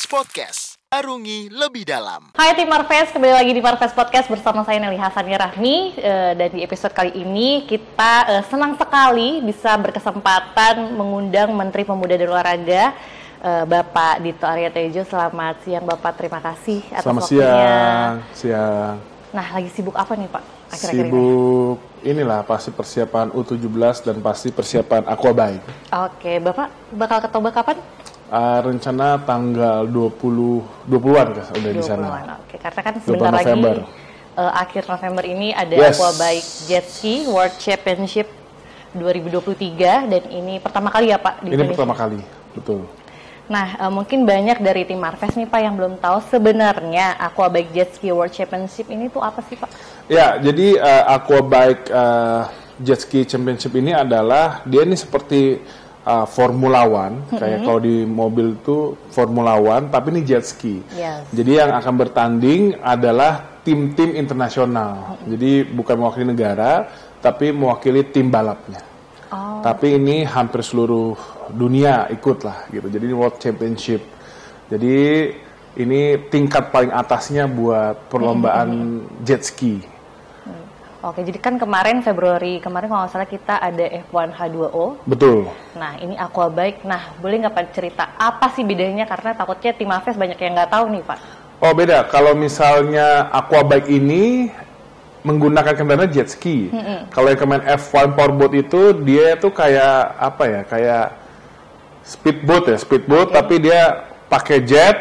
Marves Podcast. Arungi lebih dalam. Hai tim Marves, kembali lagi di Marves Podcast bersama saya Nelly Hasani Rahmi uh, dan di episode kali ini kita uh, senang sekali bisa berkesempatan mengundang Menteri Pemuda dan Olahraga uh, Bapak Dito Arya Tejo. Selamat siang Bapak, terima kasih atas Selamat waktunya. siang, siang. Nah, lagi sibuk apa nih Pak? Akhir-akhir ini? Sibuk inilah pasti persiapan U17 dan pasti persiapan Aquabike. Oke, Bapak bakal ke Toba kapan? Uh, rencana tanggal 20 20-an kan udah di sana. 20-an, Oke, karena kan 20 sebentar lagi eh, akhir November ini ada Yes. Aquabike Jet Ski World Championship 2023 dan ini pertama kali ya Pak di Ini Indonesia. pertama kali, betul. Nah, eh, mungkin banyak dari tim Marves nih Pak yang belum tahu sebenarnya Aquabike Jet Ski World Championship ini tuh apa sih Pak? Ya, jadi uh, Aquabike uh, Jet Ski Championship ini adalah dia ini seperti uh, Formula One, kayak kalau di mobil itu Formula One, tapi ini jet ski. Yes. Jadi yang akan bertanding adalah tim-tim internasional. Jadi bukan mewakili negara, tapi mewakili tim balapnya. Oh, Tapi ini hampir seluruh dunia ikut lah gitu. Jadi ini World Championship. Jadi ini tingkat paling atasnya buat perlombaan jet ski. Oke, jadi kan kemarin Februari kemarin kalau nggak salah kita ada F1 H2O. Betul. Nah, ini Aquabike. Nah, boleh nggak Pak cerita apa sih bedanya? Karena takutnya tim Marves banyak yang nggak tahu nih Pak. Oh beda. Kalau misalnya aquabike ini menggunakan kendaraan jet ski. Kalau yang kemarin F1 powerboat itu dia itu kayak apa ya? Kayak speedboat ya, speedboat tapi dia pakai jet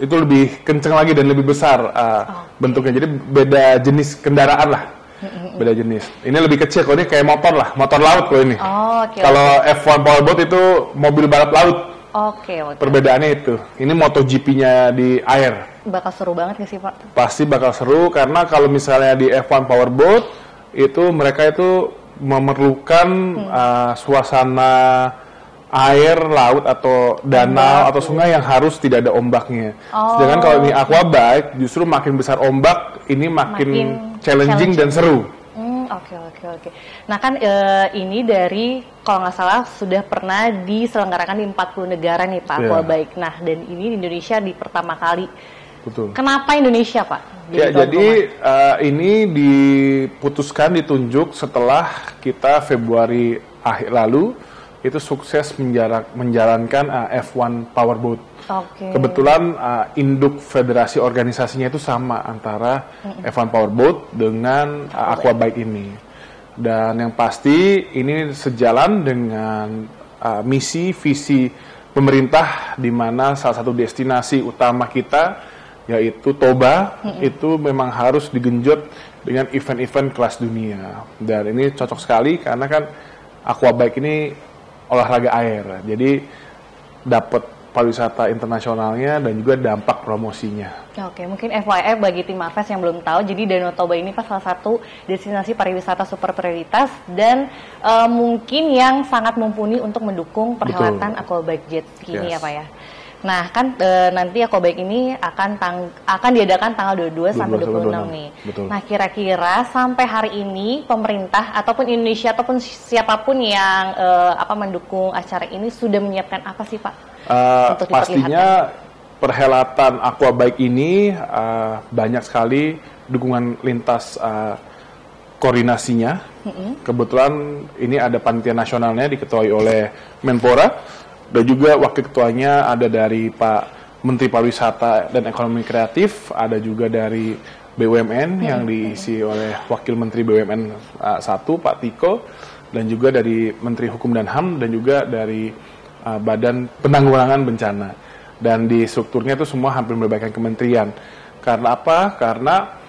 itu lebih kenceng lagi dan lebih besar uh, bentuknya. Jadi beda jenis kendaraan lah. Beda jenis. Ini lebih kecil, kalau ini kayak motor lah, motor laut kalau ini. Oh, oke. Kalau F1 powerboat itu mobil balap laut. Oke, oke. Perbedaannya itu. Ini MotoGP-nya di air Bakal seru banget nggak sih Pak? pasti bakal seru karena kalau misalnya di F1 Powerboat itu mereka itu memerlukan uh, suasana air laut atau danau atau sungai yang harus tidak ada ombaknya. Sedangkan kalau ini aquabike justru makin besar ombak ini makin, Makin challenging, dan seru. Oke oke oke. Nah kan eh, ini dari kalau nggak salah sudah pernah diselenggarakan di 40 negara nih Pak Iya. Aquabike. Nah dan ini di Indonesia di pertama kali. Betul. Kenapa Indonesia Pak? Ya, tuan jadi uh, ini diputuskan ditunjuk setelah kita Februari akhir lalu itu sukses menjarak, menjalankan uh, F1 Powerboat. Oke. Kebetulan uh, induk federasi organisasinya itu sama antara F1 Powerboat dengan uh, Aquabike ini. Dan yang pasti ini sejalan dengan uh, misi visi pemerintah di mana salah satu destinasi utama kita yaitu Toba itu memang harus digenjot dengan event-event kelas dunia. Dan ini cocok sekali karena kan Aquabike ini olahraga air. Jadi dapat pariwisata internasionalnya dan juga dampak promosinya. Oke, mungkin FYI bagi tim Marves yang belum tahu, jadi Danau Toba ini Pak salah satu destinasi pariwisata super prioritas dan eh, mungkin yang sangat mumpuni untuk mendukung perhelatan Aquabike Jet Ski ini ya Yes. Pak ya. Nah, kan eh, nanti Aquabike ini akan tang- akan diadakan tanggal 22 sampai 22 26 sampai nih. 26, betul. Nah, kira-kira sampai hari ini pemerintah ataupun Indonesia ataupun siapa pun yang eh, apa mendukung acara ini sudah menyiapkan apa sih Pak? Uh, Untuk pastinya perhelatan Aquabike ini uh, banyak sekali dukungan lintas uh, koordinasinya. Kebetulan ini ada panitia nasionalnya diketuai oleh Menpora dan juga wakil ketuanya ada dari Pak Menteri Pariwisata dan Ekonomi Kreatif, ada juga dari BUMN yang diisi oleh Wakil Menteri BUMN uh, satu Pak Tiko dan juga dari Menteri Hukum dan HAM dan juga dari uh, Badan Penanggulangan Bencana. Dan di strukturnya itu semua hampir melibatkan kementerian. Karena apa? Karena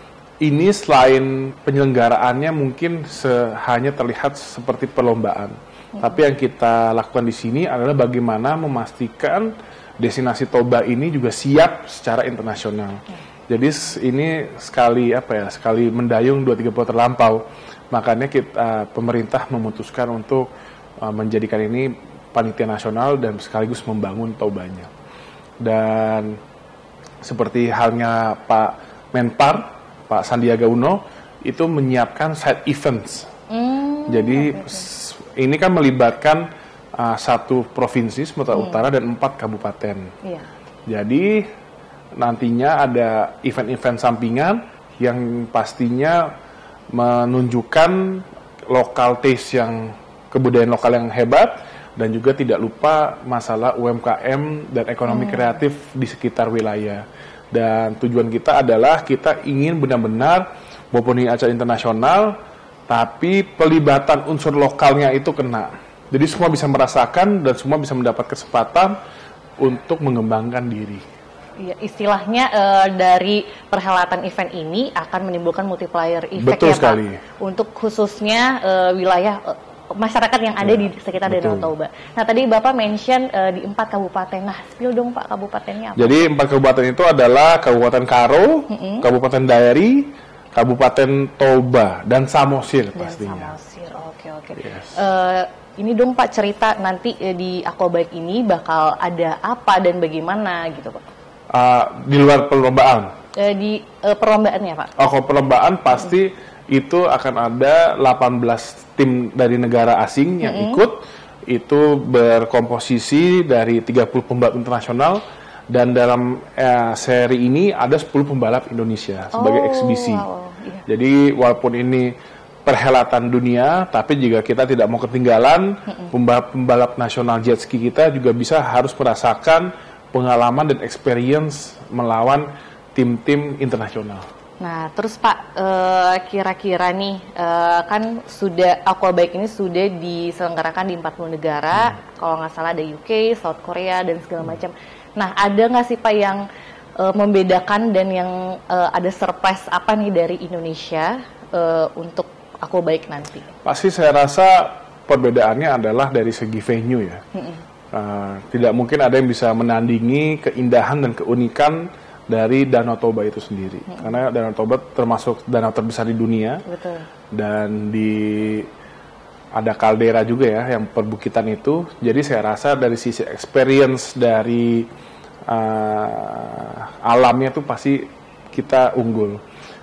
ini selain penyelenggaraannya mungkin hanya terlihat seperti perlombaan. Tapi yang kita lakukan di sini adalah bagaimana memastikan destinasi Toba ini juga siap secara internasional. Jadi s- ini sekali apa ya, sekali mendayung dua tiga pulau terlampau. Makanya kita pemerintah memutuskan untuk uh, menjadikan ini panitia nasional dan sekaligus membangun Tobanya. Dan seperti halnya Pak Menpar, Pak Sandiaga Uno, itu menyiapkan side events. Hmm, Jadi s- ini kan melibatkan uh, satu provinsi Sumatera Utara dan empat kabupaten. Iya. Jadi nantinya ada event-event sampingan yang pastinya menunjukkan lokal taste yang kebudayaan lokal yang hebat dan juga tidak lupa masalah UMKM dan ekonomi kreatif di sekitar wilayah. Dan tujuan kita adalah kita ingin benar-benar ini acara internasional, tapi pelibatan unsur lokalnya itu kena. Jadi semua bisa merasakan dan semua bisa mendapat kesempatan untuk mengembangkan diri. Iya, istilahnya eh, dari perhelatan event ini akan menimbulkan multiplier effect Betul ya sekali. Pak. Untuk khususnya eh, wilayah eh, masyarakat yang ada di sekitar Danau Ya. Toba. Nah tadi Bapak mention eh, di empat kabupaten. Nah spill dong Pak kabupatennya apa? Jadi empat kabupaten itu adalah Kabupaten Karo, Kabupaten Daeri, Kabupaten Toba, dan Samosir Dan pastinya. Samosir. Oke oke. Yes. Eh, ini dong Pak cerita nanti eh, di Aquabaik ini bakal ada apa dan bagaimana gitu Pak? Ah, di luar perlombaan, Eh, di eh, perlombaannya Pak? oh, perlombaan pasti itu akan ada 18 tim dari negara asing yang ikut. Itu berkomposisi dari 30 pembalap internasional dan dalam eh, seri ini ada 10 pembalap Indonesia sebagai Oh, eksibisi. wow, iya. Jadi walaupun ini perhelatan dunia, tapi juga kita tidak mau ketinggalan pembalap-pembalap nasional jet ski kita juga bisa harus merasakan pengalaman dan experience melawan tim-tim internasional. Nah, terus Pak, eh, kira-kira nih, eh, kan sudah Aquabaik ini sudah diselenggarakan di 40 negara, kalau nggak salah ada UK, South Korea, dan segala macam. Nah, ada nggak sih Pak yang eh, membedakan dan yang ada surprise apa nih dari Indonesia untuk Aquabaik nanti? Pasti saya rasa perbedaannya adalah dari segi venue ya. Uh, tidak mungkin ada yang bisa menandingi keindahan dan keunikan dari Danau Toba itu sendiri. Karena Danau Toba termasuk danau terbesar di dunia. Betul. dan di ada kaldera juga ya yang perbukitan itu jadi saya rasa dari sisi experience dari uh, alamnya tuh pasti kita unggul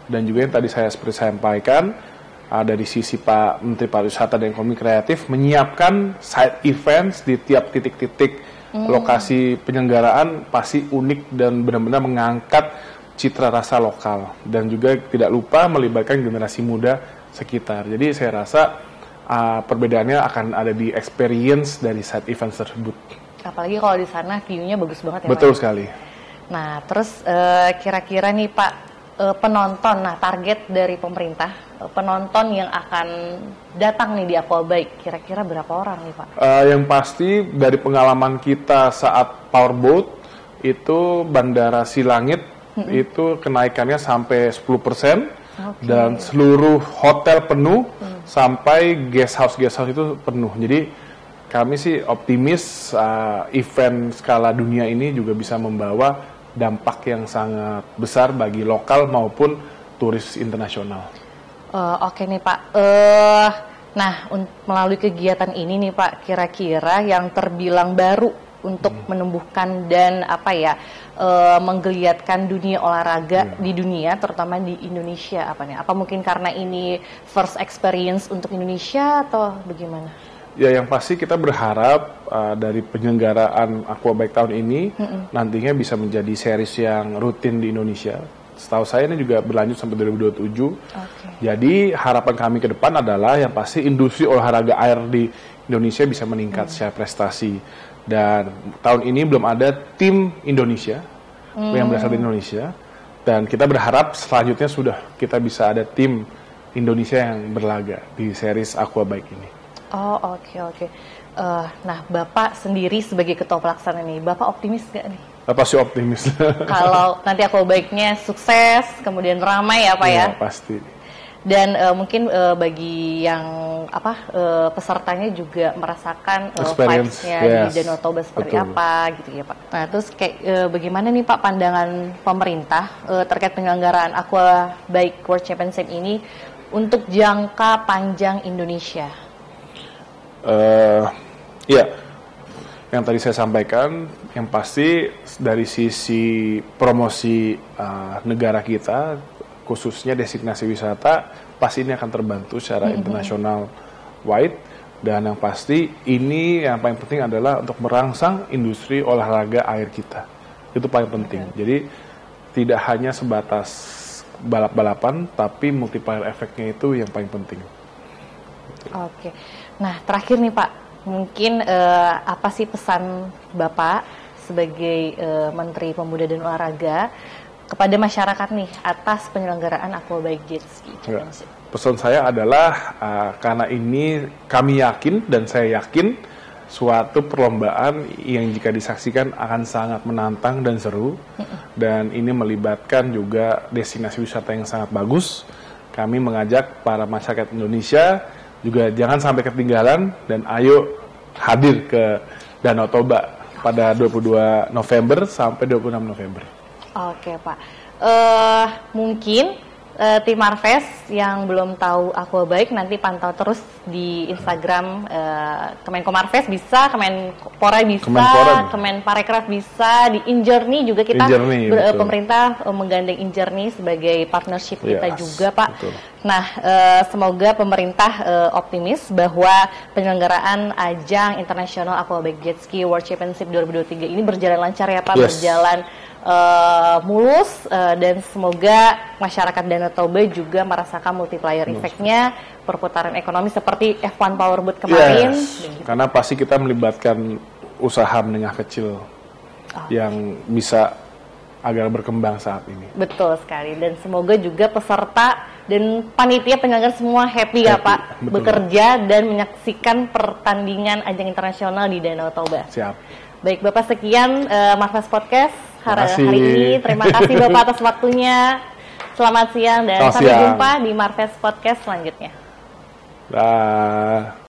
dan juga yang tadi saya seperti saya sampaikan uh, dari sisi Pak Menteri Pariwisata dan Ekonomi Kreatif menyiapkan side events di tiap titik-titik lokasi penyelenggaraan pasti unik dan benar-benar mengangkat citra rasa lokal dan juga tidak lupa melibatkan generasi muda sekitar. Jadi saya rasa uh, perbedaannya akan ada di experience dari side event tersebut. Apalagi kalau di sana view-nya bagus banget ya Pak? Betul sekali. Nah, terus eh, kira-kira nih Pak eh, penonton, nah target dari pemerintah eh, penonton yang akan datang nih di Aquabaik, kira-kira berapa orang nih Pak? Uh, yang pasti dari pengalaman kita saat powerboat itu Bandara Silangit itu kenaikannya sampai 10% dan seluruh hotel penuh sampai guest house guest house itu penuh. Jadi kami sih optimis uh, event skala dunia ini juga bisa membawa dampak yang sangat besar bagi lokal maupun turis internasional. Eh, Oke nih Pak, eh nah melalui kegiatan ini nih Pak, kira-kira yang terbilang baru untuk menumbuhkan dan apa ya eh, menggeliatkan dunia olahraga di dunia, terutama di Indonesia apa nih? Apa mungkin karena ini first experience untuk Indonesia atau bagaimana? Ya yang pasti kita berharap uh, dari penyelenggaraan Aquabike tahun ini nantinya bisa menjadi series yang rutin di Indonesia. Setahu saya ini juga berlanjut sampai 2027. Oke. Jadi harapan kami ke depan adalah yang pasti industri olahraga air di Indonesia bisa meningkat secara prestasi. Dan tahun ini belum ada tim Indonesia yang berasal dari Indonesia. Dan kita berharap selanjutnya sudah kita bisa ada tim Indonesia yang berlaga di series Aquabike ini. Oh oke oke. Eh, nah Bapak sendiri sebagai ketua pelaksana nih, Bapak optimis gak nih? Apa sih optimis? Kalau nanti aku baiknya sukses, kemudian ramai ya Pak ya? Iya, pasti. Dan eh, mungkin eh, bagi yang apa eh, pesertanya juga merasakan Experience, vibes-nya yes. di Danau Toba seperti Betul. apa gitu ya Pak. Nah terus kayak eh, bagaimana nih Pak pandangan pemerintah eh, terkait penyelenggaraan Aqua Bike World Championship ini untuk jangka panjang Indonesia? Eh ya, yang tadi saya sampaikan, yang pasti dari sisi promosi eh, negara kita, khususnya destinasi wisata, pasti ini akan terbantu secara internasional wide. Dan yang pasti ini yang paling penting adalah untuk merangsang industri olahraga air kita. itu paling penting. Jadi tidak hanya sebatas balap-balapan, tapi multiplier efeknya itu yang paling penting. Oke. Nah, terakhir nih Pak, mungkin eh, apa sih pesan Bapak sebagai eh, Menteri Pemuda dan Olahraga kepada masyarakat nih atas penyelenggaraan Aquabike Jet Ski Ya. Championship? Pesan saya adalah uh, karena ini kami yakin dan saya yakin suatu perlombaan yang jika disaksikan akan sangat menantang dan seru dan ini melibatkan juga destinasi wisata yang sangat bagus. Kami mengajak para masyarakat Indonesia juga jangan sampai ketinggalan dan ayo hadir ke Danau Toba pada 22 November sampai 26 November. Oke Pak, eh mungkin eh, tim Marves yang belum tahu Aquabike nanti pantau terus di Instagram eh, Kemenko Marves bisa, Kemenpora bisa, Kemenpora. Kemenparekraf bisa, di Injourney juga kita Injourney, ber- eh, betul. pemerintah eh, menggandeng Injourney sebagai partnership kita Yes, juga Pak. betul. Nah, eh, semoga pemerintah eh, optimis bahwa penyelenggaraan ajang internasional Aquabike Jet Ski World Championship 2023 ini berjalan lancar ya Pak, Yes. berjalan eh, mulus eh, dan semoga masyarakat Danau Toba juga merasakan multiplier efeknya perputaran ekonomi seperti F1 Powerboat kemarin. Yes, karena pasti kita melibatkan usaha menengah kecil Ah. yang bisa agar berkembang saat ini. Betul sekali dan semoga juga peserta dan panitia penyelenggara semua happy, ya Happy, Pak betul. bekerja dan menyaksikan pertandingan ajang internasional di Danau Toba. Siap. Baik Bapak sekian eh, Marves Podcast hari, hari ini. Terima kasih Bapak atas waktunya. Selamat siang dan Selamat sampai siang. jumpa di Marves Podcast selanjutnya. Dah.